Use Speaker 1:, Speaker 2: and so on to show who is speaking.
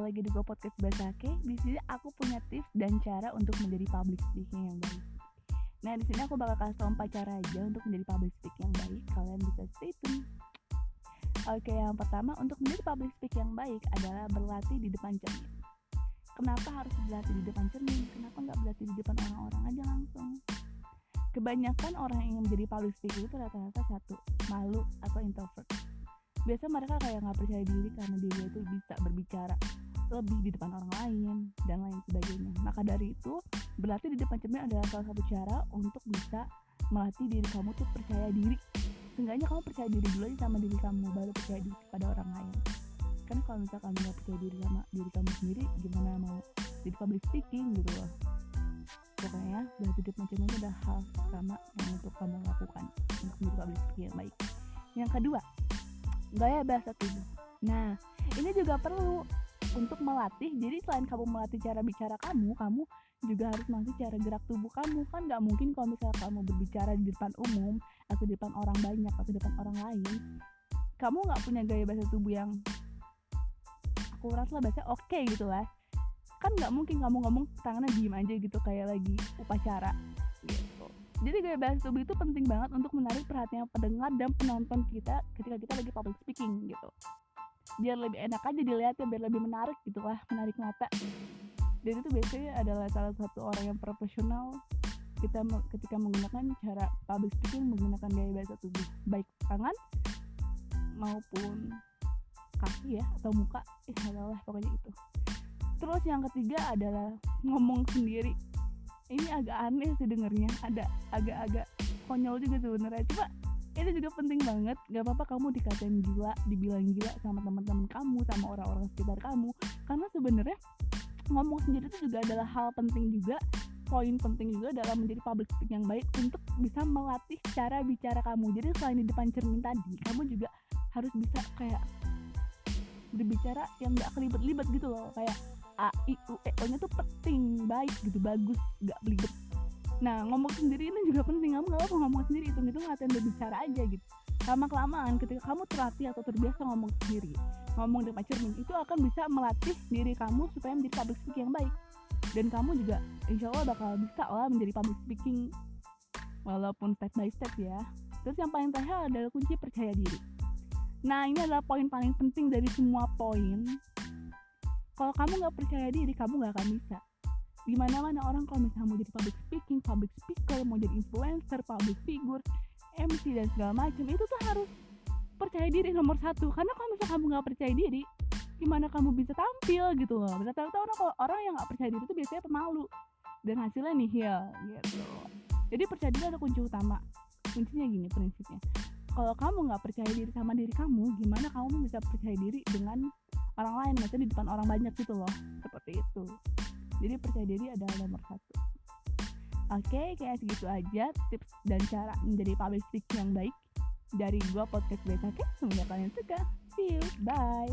Speaker 1: lagi di Go Podcast Basake. Di sini aku punya tips dan cara untuk menjadi public speaking yang baik. Nah, di sini aku bakal kasih tau empat cara aja untuk menjadi public speaking yang baik. Kalian bisa stay tune. Oke, yang pertama untuk menjadi public speaking yang baik adalah berlatih di depan cermin. Kenapa harus berlatih di depan cermin? Kenapa nggak berlatih di depan orang-orang aja langsung? Kebanyakan orang yang ingin menjadi public speaking itu rata-rata satu, malu atau introvert biasa mereka kayak nggak percaya diri karena dia itu bisa berbicara lebih di depan orang lain dan lain sebagainya. Maka dari itu berlatih di depan cermin adalah salah satu cara untuk bisa melatih diri kamu tuh percaya diri. Seenggaknya kamu percaya diri dulu aja sama diri kamu baru percaya diri kepada orang lain. Kan kalau misalnya kamu nggak percaya diri sama diri kamu sendiri gimana mau jadi public speaking gitu loh. Pokoknya berlatih di depan cermin itu adalah hal pertama yang untuk kamu lakukan untuk menjadi public speaking yang baik. Yang kedua gaya bahasa tubuh. Nah, ini juga perlu untuk melatih. Jadi selain kamu melatih cara bicara kamu, kamu juga harus melatih cara gerak tubuh kamu. Kan nggak mungkin kalau misalnya kamu berbicara di depan umum atau di depan orang banyak atau di depan orang lain, kamu nggak punya gaya bahasa tubuh yang akurat lah bahasa oke okay gitu lah. Kan nggak mungkin kamu ngomong tangannya diem aja gitu kayak lagi upacara jadi gaya bahasa tubuh itu penting banget untuk menarik perhatian pendengar dan penonton kita ketika kita lagi public speaking gitu. Biar lebih enak aja dilihatnya biar lebih menarik gitu. Lah menarik mata. Dan itu biasanya adalah salah satu orang yang profesional. Kita ketika menggunakan cara public speaking menggunakan gaya bahasa tubuh baik tangan maupun kaki ya atau muka. Eh adalah pokoknya itu. Terus yang ketiga adalah ngomong sendiri ini agak aneh sih dengernya. Ada agak-agak konyol juga sebenarnya. Coba itu juga penting banget. Gak apa-apa kamu dikatain gila dibilang gila sama teman-teman kamu sama orang-orang sekitar kamu. Karena sebenarnya ngomong sendiri itu juga adalah hal penting juga. Poin penting juga dalam menjadi public speaking yang baik untuk bisa melatih cara bicara kamu. Jadi selain di depan cermin tadi kamu juga harus bisa kayak berbicara yang gak kelibet-libet gitu loh. Kayak A I U E. O nya tuh penting baik gitu bagus nggak belibet. Nah ngomong sendiri ini juga penting. Kamu nggak apa ngomong sendiri itu itu latihan berbicara aja gitu. Lama kelamaan ketika kamu terlatih atau terbiasa ngomong sendiri ngomong dengan cermin itu akan bisa melatih diri kamu supaya menjadi public speaking yang baik. Dan kamu juga insya Allah bakal bisa lah menjadi public speaking walaupun step by step ya. Terus yang paling terakhir adalah kunci percaya diri. Nah ini adalah poin paling penting dari semua poin kalau kamu nggak percaya diri kamu nggak akan bisa. Di mana mana orang kalau misalnya mau jadi public speaking public speaker mau jadi influencer public figure MC dan segala macam itu tuh harus percaya diri nomor satu. Karena kalau misalnya kamu nggak percaya diri gimana kamu bisa tampil gitu loh? Rata-rata orang kalau orang yang nggak percaya diri itu biasanya pemalu. Dan hasilnya nihil gitu. Jadi percaya diri ada kunci utama. Kuncinya gini prinsipnya. Kalau kamu nggak percaya diri sama diri kamu gimana kamu bisa percaya diri dengan orang lain maksudnya di depan orang banyak gitu loh. Seperti itu. Jadi percaya diri adalah nomor satu. Oke kayak segitu aja tips dan cara menjadi public speaking yang baik dari gua podcast Beta Semoga kalian suka. See you. Bye